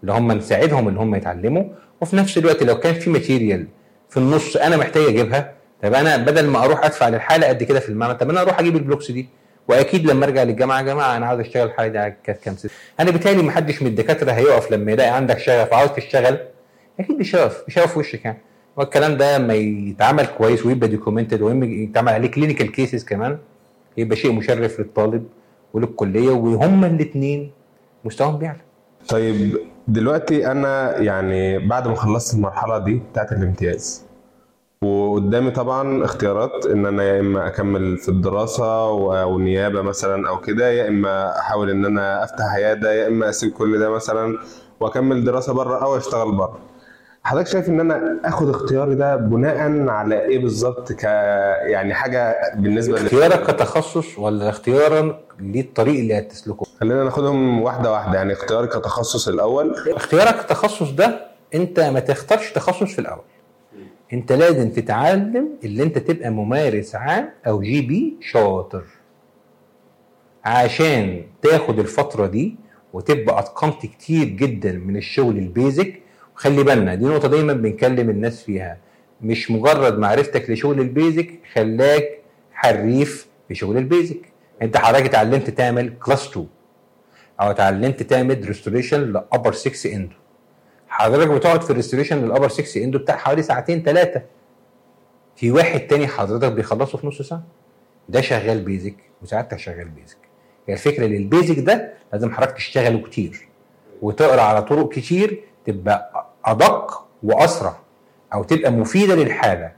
اللي هم نساعدهم ان هم يتعلموا. وفي نفس الوقت لو كان في material في النص أنا محتاج أجيبها طب أنا بدل ما أروح أدفع للحالة قد كده في المعمل طب أنا أروح أجيب ال blocks دي؟ وأكيد لما أرجع للجامعة يا جماعة أنا عاوز أشتغل الحاله دي على كام ست أنا بالتالي ما حدش من الدكاترة هيقف لما يلاقي عندك شغف وعاوز تشتغل؟ أكيد هيقف في وشك يعني. والكلام ده لما يتعمل كويس ويبقى documented ويتعمل عليه clinical cases كمان يبقى شيء مشرف للطالب وللكلية وهما الاثنين مستواهم بيعلى. طيب دلوقتي أنا يعني بعد ما خلصت المرحلة دي بتاعت الامتياز وقدامي طبعا اختيارات إن أنا يا إما أكمل في الدراسة و- والنيابة مثلا أو كده يا إما أحاول إن أنا أفتح عيادة يا إما أسيب كل ده مثلا وأكمل دراسة بره أو أشتغل بره حضرتك شايف إن أنا آخد اختياري ده بناء على إيه بالظبط؟ ك يعني حاجة بالنسبة. اختيارك كتخصص ولا اختيارا للطريق اللي هتسلكه خلينا ناخدهم واحدة واحدة يعني اختياري كتخصص الأول. اختيارك التخصص ده أنت ما تختارش تخصص في الأول. انت لازم تتعلم اللي انت تبقى ممارس عام أو GP شاطر. عشان تاخد الفترة دي وتبقى اتقنت كتير جدا من الشغل ال basic خلي بالنا دي نقطة دايما بنكلم الناس فيها. مش مجرد معرفتك لشغل ال basic خلاك حريف في شغل ال basic. انت حضرتك اتعلمت تعمل class 2 أو اتعلمت تعمل restoration ل upper 6 endo حضرتك بتقعد في ال restoration لل upper 6 endo بتاع حوالي ساعتين ثلاثة في واحد تاني حضرتك بيخلصه في نص ساعة؟ ده شغال basic وساعتها شغال basic هي الفكرة إن ال basic ده لازم حضرتك تشتغله كتير وتقرأ على طرق كتير تبقى أدق وأسرع أو تبقى مفيدة للحاله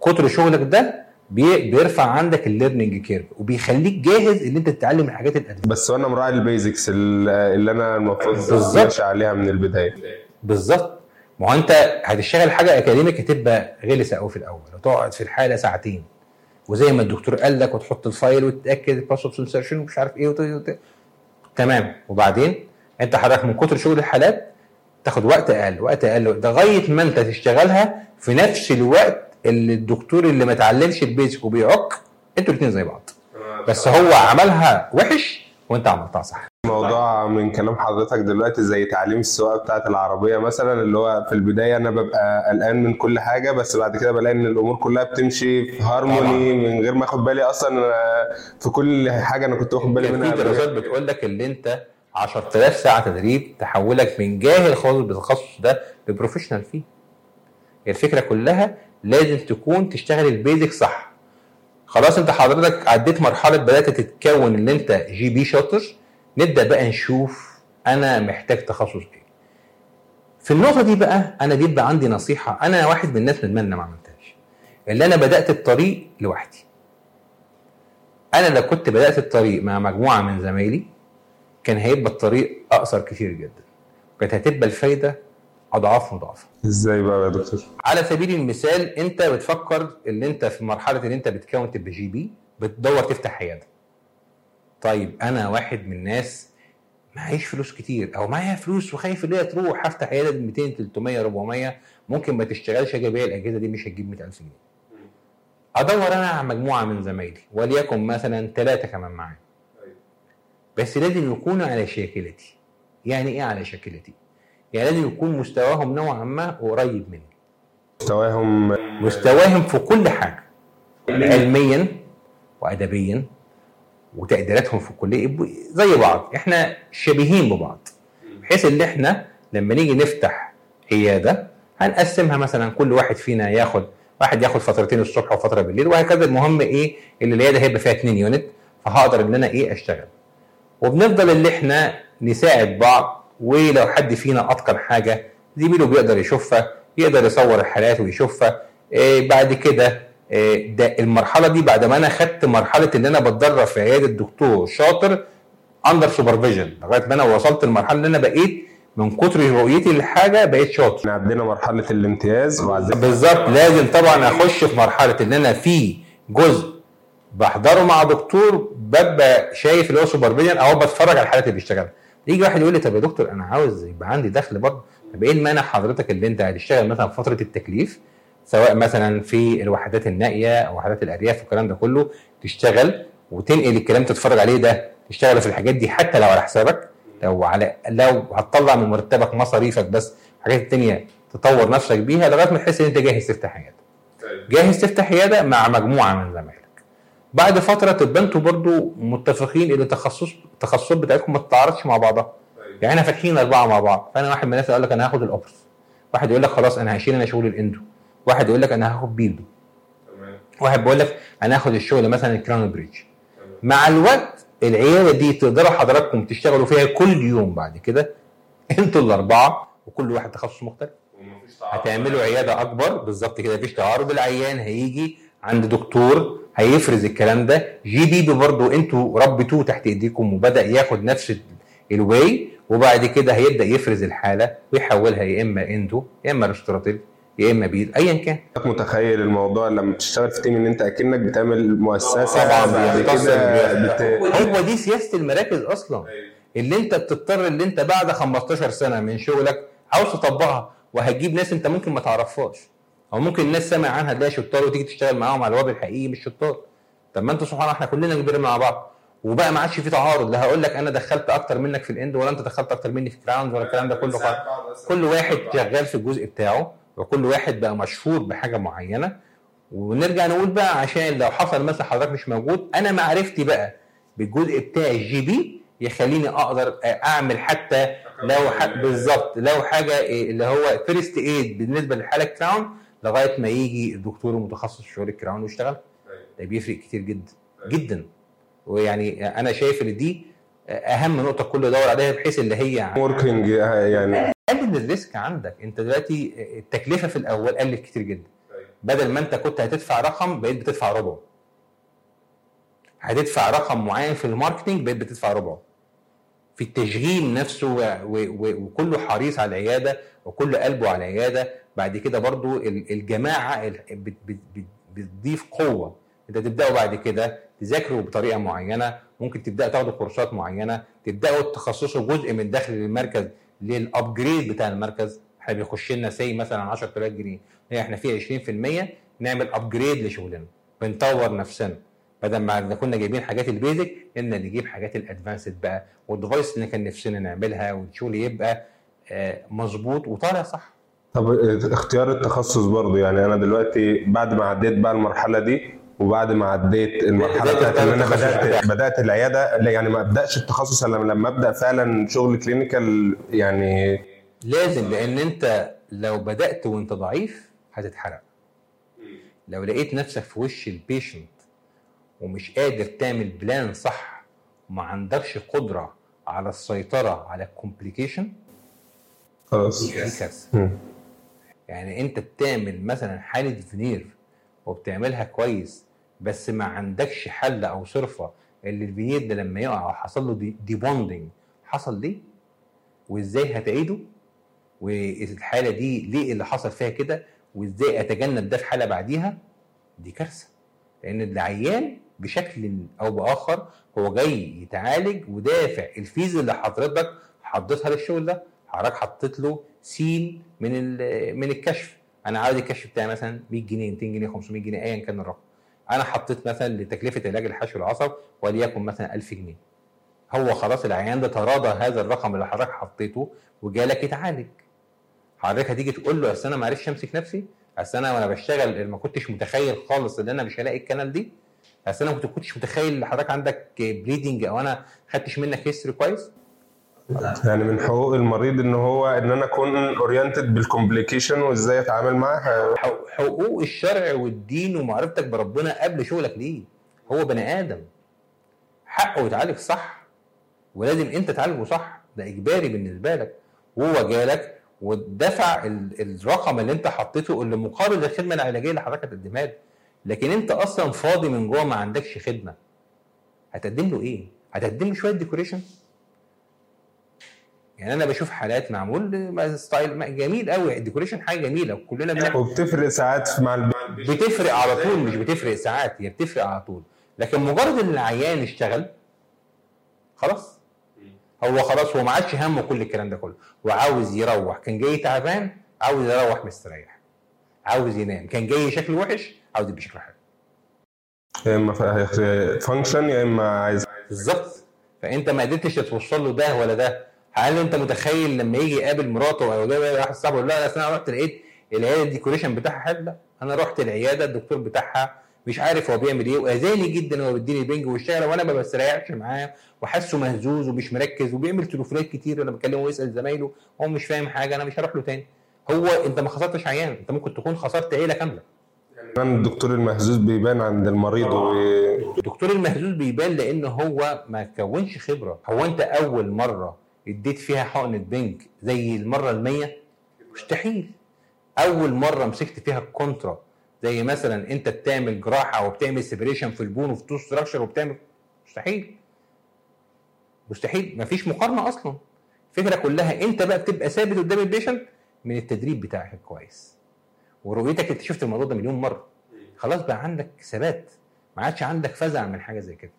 كتر شغلك ده بي- بيرفع عندك ال learning curve وبيخليك جاهز إن أنت تتعلم الحاجات القديمة. بس وأنا مراعي ال basics اللي أنا المفروض. ماشي عليها من البداية. بالظبط. ما هو انت هتشتغل حاجة academic هتبقى غلسة قوي في الأول وتقعد في الحالة ساعتين. وزي ما الدكتور قال لك وتحط ال file وتتأكد ال path of insertion ومش عارف إيه وت... وت... تمام. وبعدين أنت حضرتك من كتر شغل الحالات تاخد وقت أقل وقت أقل لغاية ما أنت تشتغلها في نفس الوقت اللي الدكتور اللي ما اتعلمش البيزك وبيعك أنتوا الاثنين زي بعض. بس هو عملها وحش وانت عملتها صح. موضوع من كلام حضرتك دلوقتي زي تعليم السواقة بتاعت العربية مثلا اللي هو في البداية أنا ببقى قلقان من كل حاجة بس بعد كده بلاقي إن الأمور كلها بتمشي في هارموني من غير ما آخد بالي أصلا في كل حاجة أنا كنت واخد بالي منها في دراسات بتقول لك اللي أنت 10000 ساعة تدريب تحولك من جاهل خالص بالتخصص ده ل professional فيه. الفكرة كلها لازم تكون تشتغل ال basic صح. خلاص انت حضرتك عديت مرحلة بدأت تتكون ان انت GP شاطر نبدأ بقى نشوف أنا محتاج تخصص إيه. في النقطة دي بقى أنا بيبقى عندي نصيحة أنا واحد من الناس ندمان ما عملتهاش. اللي أنا بدأت الطريق لوحدي. أنا لو كنت بدأت الطريق مع مجموعة من زمايلي كان هيبقى الطريق أقصر كتير جدا. كانت هتبقى الفايدة أضعاف مضاعفة. إزاي بقى يا دكتور؟ على سبيل المثال أنت بتفكر إن أنت في مرحلة إن أنت بتكون تبقى جي بي بتدور تفتح عيادة. طيب أنا واحد من الناس معيش فلوس كتير أو معايا فلوس وخايف إن هي تروح هفتح عيادة ب 200 300 400 ممكن ما تشتغلش أجي الأجهزة دي مش هتجيب 100000 جنيه. أدور أنا على مجموعة من زمايلي وليكن مثلا ثلاثة كمان معايا. بس لازم يكونوا على شاكلتي. يعني إيه على شاكلتي؟ يعني لازم يكون مستواهم نوعا ما قريب مني مستواهم مستواهم في كل حاجة علميا وادبيا وتقديراتهم في الكلية زي بعض. إحنا شبيهين ببعض بحيث إن إحنا لما نيجي نفتح عيادة هنقسمها مثلا كل واحد فينا ياخد واحد ياخد فترتين الصبح وفترة بالليل وهكذا المهم إيه؟ اللي العيادة هيبقى فيها 2 يونت فهقدر إن أنا إيه أشتغل. وبنفضل اللي إحنا نساعد بعض ولو حد فينا أتقن حاجة زميله بيقدر يشوفها يقدر يصور الحالات ويشوفها. إيه بعد كده إيه ده المرحلة دي بعد ما أنا خدت مرحلة إن أنا بتدرب في عيادة دكتور شاطر under supervision لغاية ما أنا وصلت للمرحله إن أنا بقيت من كتر رؤيتي للحاجة بقيت شاطر. إحنا عدينا مرحلة الامتياز وبعدين بالظبط لازم طبعا أخش في مرحلة إن أنا في جزء بحضره مع دكتور ببقى شايف اللي هو supervision أو بتفرج على الحالات اللي بيشتغلها. يجي واحد يقول لي طب يا دكتور أنا عاوز يبقى عندي دخل برضه. طب إيه المانع حضرتك اللي أنت هتشتغل مثلا في فترة التكليف؟ سواء مثلا في الوحدات النائية أو وحدات الأرياف والكلام ده كله تشتغل وتنقل الكلام تتفرج عليه ده تشتغل في الحاجات دي حتى لو على حسابك لو على لو هتطلع من مرتبك مصاريفك بس الحاجات التانية تطور نفسك بيها لغاية ما تحس إن أنت جاهز تفتح عيادة. جاهز تفتح عيادة مع مجموعة من زمايلك. بعد فترة تبقى أنتوا برضو متفقين إن التخصص التخصصات بتاعتكم ما تتعارضش مع بعضها. يعني إحنا فاتحين أربعة مع بعض. فأنا واحد من الناس يقول لك أنا هاخد الاوبرس واحد يقول لك خلاص أنا هشيل أنا شغل الإندو. واحد يقول لك أنا هاخد بيلدو واحد بيقول لك أنا هاخد الشغل مثلا ال crown bridge. مع الوقت العيادة دي تقدروا حضراتكم تشتغلوا فيها كل يوم بعد كده. أنتوا الأربعة وكل واحد تخصص مختلف. هتعملوا عيادة أكبر. بالظبط كده. مفيش تعارض. العيان هيجي عند دكتور هيفرز الكلام ده. GP برضه أنتوا ربيتوه تحت ايديكم وبدأ ياخد نفس ال way وبعد كده هيبدأ يفرز الحالة ويحولها يا إما endo يا إما restorative يا إما بيد ايا كان. متخيل الموضوع لما تشتغل في تيم إن أنت أكنك بتعمل مؤسسة طبعا بعد كده. بت... هو دي سياسة المراكز أصلا. اللي أنت بتضطر اللي أنت بعد 15 سنة من شغلك عاوز تطبقها وهتجيب ناس أنت ممكن ما تعرفهاش. أو ممكن الناس سامع عنها تلاقي شطار وتيجي تشتغل معاهم على الوضع الحقيقي مش شطار. طب ما أنتوا سبحان الله إحنا كلنا كبرنا مع بعض. وبقى ما عادش في تعارض. لا هقول لك أنا دخلت أكتر منك في الإند ولا أنت دخلت أكتر مني في كراونز ولا الكلام ده كله خالص كل واحد شغال في الجزء بتاعه وكل واحد بقى مشهور بحاجة معينة. ونرجع نقول بقى عشان لو حصل مثلا حضرتك مش موجود أنا معرفتي بقى بالجزء بتاع ال GP يخليني أقدر أعمل حتى لو. بالظبط لو حاجة إيه اللي هو first aid بالنسبة للحالة crown لغاية ما يجي الدكتور المتخصص في شغل ال crown ويشتغل ده بيفرق كتير جدا جدا. ويعني أنا شايف إن دي أهم نقطة الكل يدور عليها بحيث اللي هي working يعني. قلل ال risk عندك. أنت دلوقتي التكلفة في الأول قلت كتير جدا. بدل ما أنت كنت هتدفع رقم بقيت بتدفع ربعه. هتدفع رقم معين في ال marketing بقيت بتدفع ربعه. في التشغيل نفسه وكله حريص على العيادة وكله قلبه على العيادة بعد كده برضو ال- الجماعة ال- بت- بت- بت- بتضيف قوة. انت تبدأوا بعد كده تذاكروا بطريقة معينة ممكن تبدأوا تاخدوا كورسات معينة تبدأوا تخصصوا جزء من دخل المركز لل upgrade بتاع المركز. إحنا بيخش لنا say مثلا 10000 جنيه. إحنا فيها 20% نعمل upgrade لشغلنا. بنطور نفسنا. بدل ما كنا جايبين حاجات ال basic ان نجيب حاجات ال advanced بقى. وال device اللي كان نفسنا نعملها والشغل يبقى آه، مظبوط وطالع صح. طب اختيار التخصص برضه يعني أنا دلوقتي بعد ما عديت بقى المرحلة دي وبعد ما عديت المرحلة بتاعت إن أنا بدأت؟ بدأت العيادة يعني ما أبدأش التخصص إلا لما أبدأ فعلا شغل clinical يعني لازم لأن أنت لو بدأت وأنت ضعيف هتتحرق لو لقيت نفسك في وش ال patient ومش قادر تعمل plan صح وما عندكش قدرة على السيطرة على ال complication خلاص دي كارثة مم. يعني انت بتعمل مثلا حالة فينير وبتعملها كويس بس ما عندكش حل أو صرفة اللي الفينير ده لما يقع وحصل له debonding حصل ليه؟ وإزاي هتعيده؟ والحالة دي ليه اللي حصل فيها كده؟ وإزاي أتجنب ده في حالة بعديها؟ دي كارثة. لأن العيان بشكل أو بآخر هو جاي يتعالج ودافع ال fees اللي حضرتك حطيتها للشغل ده حضرتك حطيت له سين من من الكشف. أنا عاوز الكشف بتاعي مثلا 100 جنيه 200 جنيه 500 جنيه ايا كان الرقم. أنا حطيت مثلا لتكلفة علاج الحشو العصب وليكن مثلا 1000 جنيه. هو خلاص العيان ده تراضى هذا الرقم اللي حضرتك حطيته وجالك يتعالج. حضرتك هتيجي تقول له أصل أنا ما عرفتش أمسك نفسي؟ أصل أنا وأنا بشتغل ما كنتش متخيل خالص إن أنا مش هلاقي ال canal دي. أصل أنا ما كنتش متخيل إن حضرتك عندك bleeding أو أنا ما خدتش منك history كويس. يعني من حقوق المريض إن هو إن أنا أكون oriented بال complication وإزاي أتعامل معاها حق- حقوق الشرع والدين ومعرفتك بربنا قبل شغلك ليه؟ هو بني آدم. حقه يتعالج صح ولازم أنت تعالجه صح. ده إجباري بالنسبة لك. وهو جالك ودفع ال- الرقم اللي أنت حطيته اللي مقابل الخدمة العلاجية اللي حضرتك هتقدمها له. لكن أنت أصلا فاضي من جوه ما عندكش خدمة. هتقدم له إيه؟ هتقدم له شوية decoration يعني أنا بشوف حالات معمول مع style جميل قوي ال decoration حاجة جميلة كلنا بنعمل. وبتفرق ساعات مع الب... بتفرق على طول مش بتفرق ساعات هي بتفرق على طول. لكن مجرد إن العيان اشتغل خلاص. هو خلاص هو ما عادش همه كل الكلام ده كله. وعاوز يروح كان جاي تعبان عاوز يروح مستريح. عاوز ينام كان جاي شكله وحش عاوز يبقى شكله حلو. يا إما function يا إما عايز بالظبط. فأنت ما قدرتش توصل له ده ولا ده. هل انت متخيل لما يجي يقابل مراته أو يقابل واحد صاحبه يقول لا أصل أنا رحت لقيت العياده ال decoration بتاعها حلو لا أنا رحت العيادة الدكتور بتاعها مش عارف هو بيعمل إيه واذاني جدا هو بيديني البنج والشغله وأنا ما بستريحش معاه وحاسه مهزوز ومش مركز وبيعمل تليفونات كتير وأنا بكلمه ويسأل زمايله هو مش فاهم حاجة أنا مش هروح له تاني. هو انت ما خسرتش عيان انت ممكن تكون خسرت عيلة كاملة. كمان الدكتور المهزوز بيبان عند المريض و... الدكتور المهزوز بيبان لأن هو ما كونش خبرة. هو انت أول مرة اديت فيها حقنه بنج زي المرة المية مستحيل. أول مرة مسكت فيها ال contra زي مثلا أنت بتعمل جراحة وبتعمل separation في ال bone وفي tooth structure وبتعمل مستحيل. مستحيل. مفيش مقارنة أصلا. الفكرة كلها أنت بقى بتبقى ثابت قدام ال patient من التدريب بتاعك الكويس ورؤيتك أنت شفت الموضوع ده مليون مرة. خلاص بقى عندك ثبات. ما عادش عندك فزع من حاجة زي كده.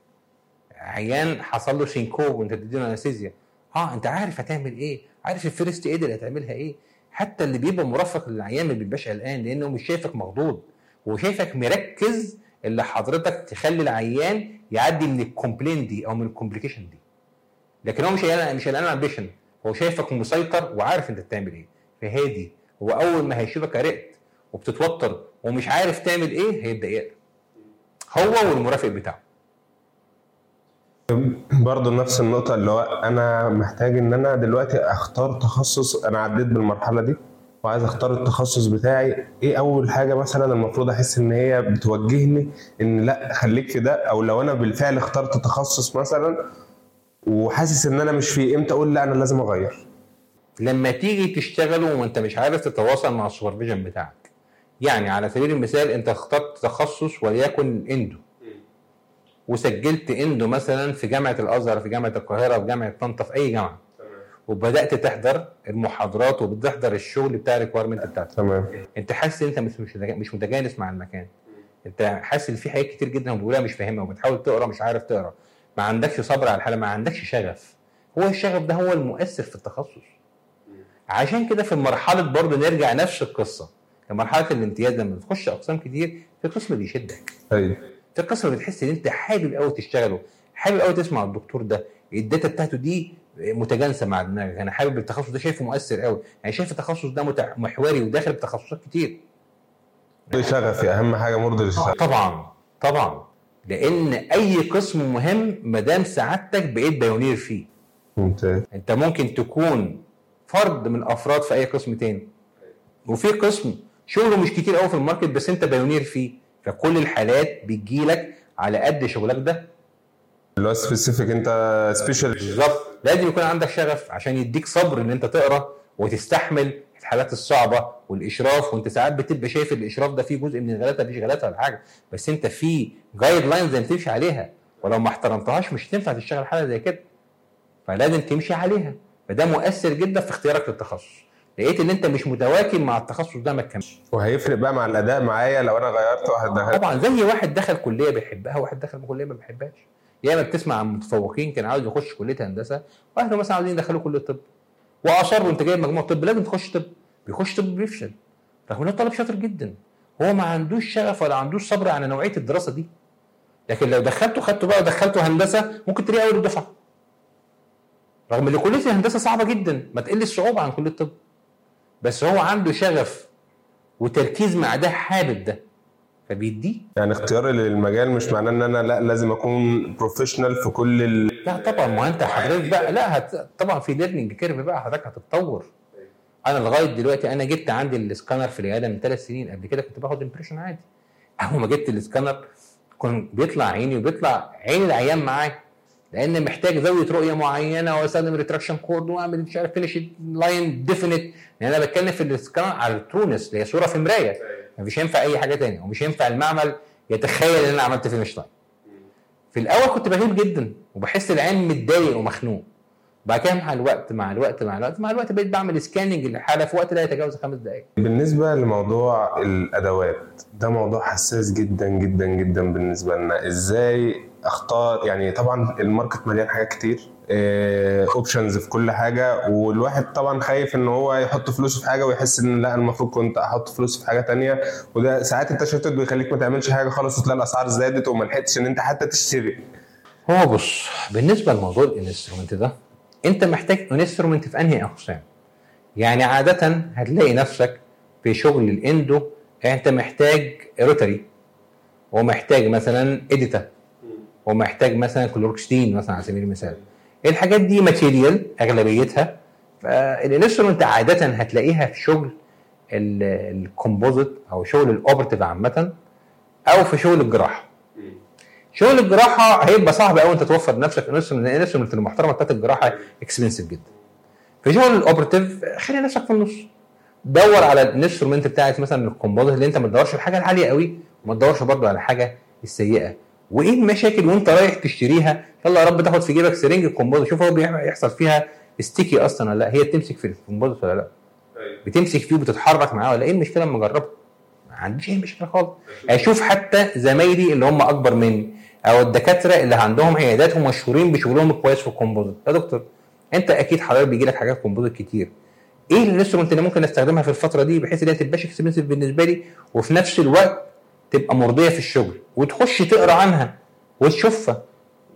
عيان حصل له syncope وانت بتديله anesthesia. آه أنت عارف هتعمل إيه؟ عارف ال first aid اللي هتعملها إيه؟ حتى اللي بيبقى مرافق للعيان ما بيبقاش قلقان لأنه مش شايفك مخضوض هو شايفك مركز اللي حضرتك تخلي العيان يعدي من ال complain دي أو من ال complication دي. لكن هو مش قلقان مش قلقان على البيشنت هو شايفك مسيطر وعارف أنت بتعمل إيه. فهادي هو أول ما هيشوفك عرقت وبتتوتر ومش عارف تعمل إيه هيبدا يقلق هو والمرافق بتاعه. برضه نفس النقطة اللي هو أنا محتاج إن أنا دلوقتي أختار تخصص أنا عديت بالمرحلة دي وعايز أختار التخصص بتاعي. إيه أول حاجة مثلا المفروض أحس إن هي بتوجهني؟ إن لأ خليك في ده. أو لو أنا بالفعل اخترت تخصص مثلا وحاسس إن أنا مش فيه إمتى أقول لأ أنا لازم أغير؟ لما تيجي تشتغل وأنت مش عارف تتواصل مع ال supervision بتاعك. يعني على سبيل المثال أنت اخترت تخصص وليكن endo. وسجلت endo مثلا في جامعة الأزهر في جامعة القاهرة في جامعة طنطا في أي جامعة. وبدأت تحضر المحاضرات وبتحضر الشغل بتاع ال requirement بتاعتك. تمام. أنت حاسس إن أنت مش مش متجانس مع المكان. أنت حاسس إن في حاجات كتير جدا بتقولها مش فاهمها وبتحاول تقرأ مش عارف تقرأ. ما عندكش صبر على الحالة ما عندكش شغف. هو الشغف ده هو المؤثر في التخصص. عشان كده في مرحلة برضه نرجع نفس القصة. في مرحلة الامتياز لما بتخش أقسام كتير في قسم بيشدك. أيوه في قسم بتحس إن أنت حابب قوي تشتغله. حابب قوي تسمع الدكتور ده. الداتا بتاعته دي متجانسة مع دماغك. أنا حابب التخصص ده شايفه مؤثر قوي يعني شايف التخصص ده محوري وداخل بتخصصات كتير. شغفي أهم حاجة مرضي للشغف طبعا طبعا. لأن أي قسم مهم ما دام سعادتك بقيت pioneer فيه. ممتاز. أنت ممكن تكون فرد من أفراد في أي قسم تاني. وفي قسم شغله مش كتير قوي في ال market بس أنت pioneer فيه. فكل الحالات بتجيلك على قد شغلك ده. اللي هو specific أنت special بالظبط. لازم يكون عندك شغف عشان يديك صبر إن أنت تقرأ وتستحمل الحالات الصعبة والإشراف. وأنت ساعات بتبقى شايف الإشراف ده فيه جزء من الغلطة مفيش غلطة ولا حاجة. بس أنت في جايد لاينز لازم تمشي عليها. ولو ما احترمتهاش مش هتنفع تشتغل حالة زي كده. فلازم تمشي عليها. فده مؤثر جدا في اختيارك للتخصص. لقيت إن أنت مش متواكب مع التخصص ده ما تكملش. وهيفرق بقى مع الأداء معايا لو أنا غيرت واحد ده طبعا زي واحد دخل كلية بيحبها وواحد دخل كلية ما بيحبهاش. ياما بتسمع عن متفوقين كان عاوز يخش كلية هندسة واهله مثلا عاوزين يدخلوه كلية طب. واصروا انت جايب مجموع طب لازم تخش طب. بيخش طب بيفشل. رغم إنه طالب شاطر جدا. هو ما عندوش شغف ولا عندوش صبر على نوعية الدراسة دي. لكن لو دخلته خدته بقى ودخلته هندسة ممكن تلاقيه أول الدفعة. رغم إن كلية الهندسة صعبة جدا. ما تقلش صعوبة عن كلية الطب بس هو عنده شغف وتركيز مع ده حابب ده. فبيديه. يعني اختياري للمجال مش معناه إن أنا لا لازم أكون professional في كل ال... لا طبعا ما أنت حضرتك بقى لا هت... طبعا في learning curve بقى حضرتك هتتطور. أنا لغاية دلوقتي أنا جبت عندي السكانر في العيادة من ثلاث سنين قبل كده كنت باخد impression عادي. أول ما جبت السكانر كان بيطلع عيني وبيطلع عين العيان معايا. لأن محتاج زاوية رؤية معينة وأستخدم retraction cord وأعمل مش عارف finish line definite لأن أنا بتكلم في السكانر على الترونس اللي هي صورة في مراية. مش هينفع أي حاجة تانية ومش هينفع المعمل يتخيل إن أنا عملت finish line في الأول كنت بغيب جدا وبحس العيان متضايق ومخنوق. بعد كده مع الوقت مع الوقت مع الوقت مع الوقت بقيت بعمل scanning للحاله في وقت لا يتجاوز خمس دقائق بالنسبة لموضوع الأدوات ده موضوع حساس جدا جدا جدا بالنسبة لنا. إزاي أختار؟ يعني طبعا ال market مليان حاجات كتير options في كل حاجة والواحد طبعا خايف إن هو يحط فلوسه في حاجة ويحس إن لا المفروض كنت أحط فلوسي في حاجة تانية. وده ساعات التشتت بيخليك ما تعملش حاجة خالص وتلاقي الأسعار زادت وما لحقتش إن أنت حتى تشتري. هو بص بالنسبة لموضوع ال instrument ده انت محتاج instrument في انهي أقسام؟ يعني عادة هتلاقي نفسك في شغل ال endo انت محتاج rotary ومحتاج مثلا EDTA ومحتاج مثلا كلوركستين مثلا على سبيل المثال. الحاجات دي material أغلبيتها فال instrument عادة هتلاقيها في شغل ال composite أو شغل ال operative عامة أو في شغل الجراحة. شغل الجراحة هيبقى صعب قوي أنت توفر لأن ال instrument المحترمه بتاعت الجراحة expensive جدا. في شغل ال operative خلي نفسك في النص. دور على ال instrument بتاعت مثلا ال composite اللي أنت ما تدورش الحاجة العاليه قوي وما تدورش برضه على الحاجة السيئة. وإيه المشاكل وأنت رايح تشتريها؟ يلا يا رب تاخد في جيبك syringe ال composite شوف هو بيحصل فيها sticky أصلا ولا لأ. هي بتمسك في ال composite ولا لأ؟ بتمسك فيه وبتتحرك معاه ولا إيه المشكلة لما جربت؟ ما عنديش أي مشكلة خالص. أشوف حتى زمايلي اللي هم أكبر مني. أو الدكاترة اللي عندهم عيادات ومشهورين بشغلهم الكويس في ال composite يا دكتور أنت أكيد حضرتك بيجي لك حاجات composite كتير. إيه ال instrument اللي ممكن استخدمها في الفترة دي بحيث ان هي تبقاش expensive بالنسبة لي وفي نفس الوقت تبقى مرضية في الشغل؟ وتخش تقرأ عنها وتشوفها.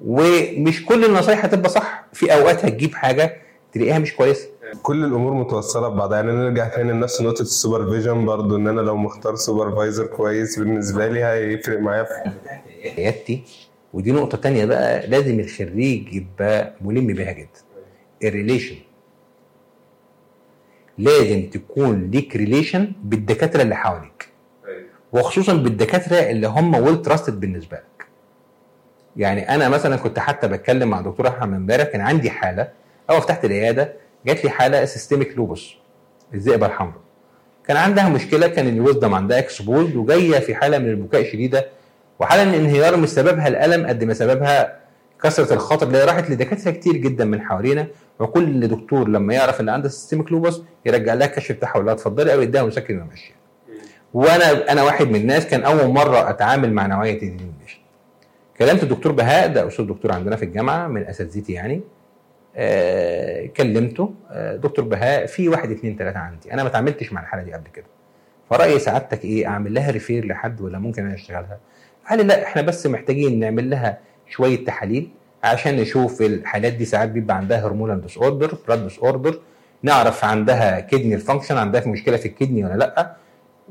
ومش كل النصايح هتبقى صح. في أوقات هتجيب حاجة تلاقيها مش كويسة. كل الأمور متوصلة ببعضها يعني نرجع تاني لنفس نقطة ال supervision برضو إن أنا لو مختار supervisor كويس بالنسبة لي هيفرق معايا في عيادتي ودي نقطة تانية بقى لازم الخريج يبقى ملم بيها جدا. ال relation لازم تكون ليك relation بالدكاترة اللي حواليك. وخصوصا بالدكاترة اللي هم well trusted بالنسبة لك. يعني أنا مثلا كنت حتى بتكلم مع دكتور أحمد امبارح كان عندي حالة اول فتحت العيادة جات لي حالة systemic lupus الذئبه الحمراء. كان عندها مشكلة كان ال wisdom عندها exposed وجاية في حالة من البكاء شديدة وحالة من الانهيار مش سببها الألم قد ما سببها كثرة الخطر اللي راحت لدكاترة كتير جدا من حوالينا. وكل دكتور لما يعرف إن عندها systemic lupus يرجع لها الكشف بتاعها ولا اتفضلي أو يديها مسكن ويمشيها. وأنا أنا واحد من الناس كان أول مرة أتعامل مع نوعية ال patient كلمت الدكتور بهاء ده أستاذ دكتور عندنا في الجامعة من أساتذتي يعني. آه كلمته. آه دكتور بهاء في واحد اثنين ثلاثة عندي. أنا ما اتعاملتش مع الحالة دي قبل كده. فراي سعادتك إيه؟ أعمل لها refer لحد ولا ممكن أنا أشتغلها؟ قال لي لا إحنا بس محتاجين نعمل لها شوية تحاليل عشان نشوف الحالات دي. ساعات بيبقى عندها hormonal disorder blood disorder نعرف عندها kidney function عندها في مشكلة في ال kidney ولا لأ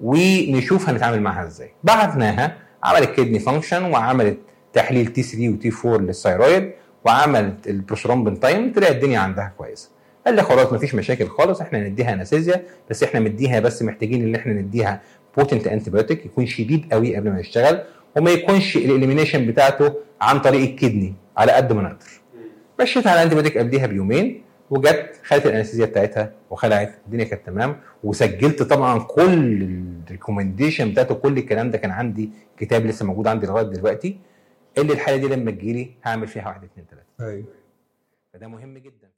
ونشوف هنتعامل معاها إزاي. بعتناها عملت kidney function وعملت تحليل T3 و T4 لل thyroid وعملت ال prothrombin time طلع الدنيا عندها كويسة. قال لي خلاص مفيش مشاكل خالص إحنا نديها anesthesia بس إحنا نديها بس محتاجين ان إحنا نديها potent antibiotic يكون شديد قوي قبل ما يشتغل وما يكونش ال elimination بتاعته عن طريق ال kidney على قد ما نقدر. مشيت على ال antibiotic قبليها بيومين وجت خدت ال anesthesia بتاعتها وخلعت الدنيا كانت تمام. وسجلت طبعا كل الريكومنديشن بتاعته كل الكلام ده كان عندي كتاب لسه موجود عندي لغاية دلوقتي. اللي الحاله دي لما تجيلي هعمل فيها واحد اثنين ثلاثة أيوه. فده مهم جدا.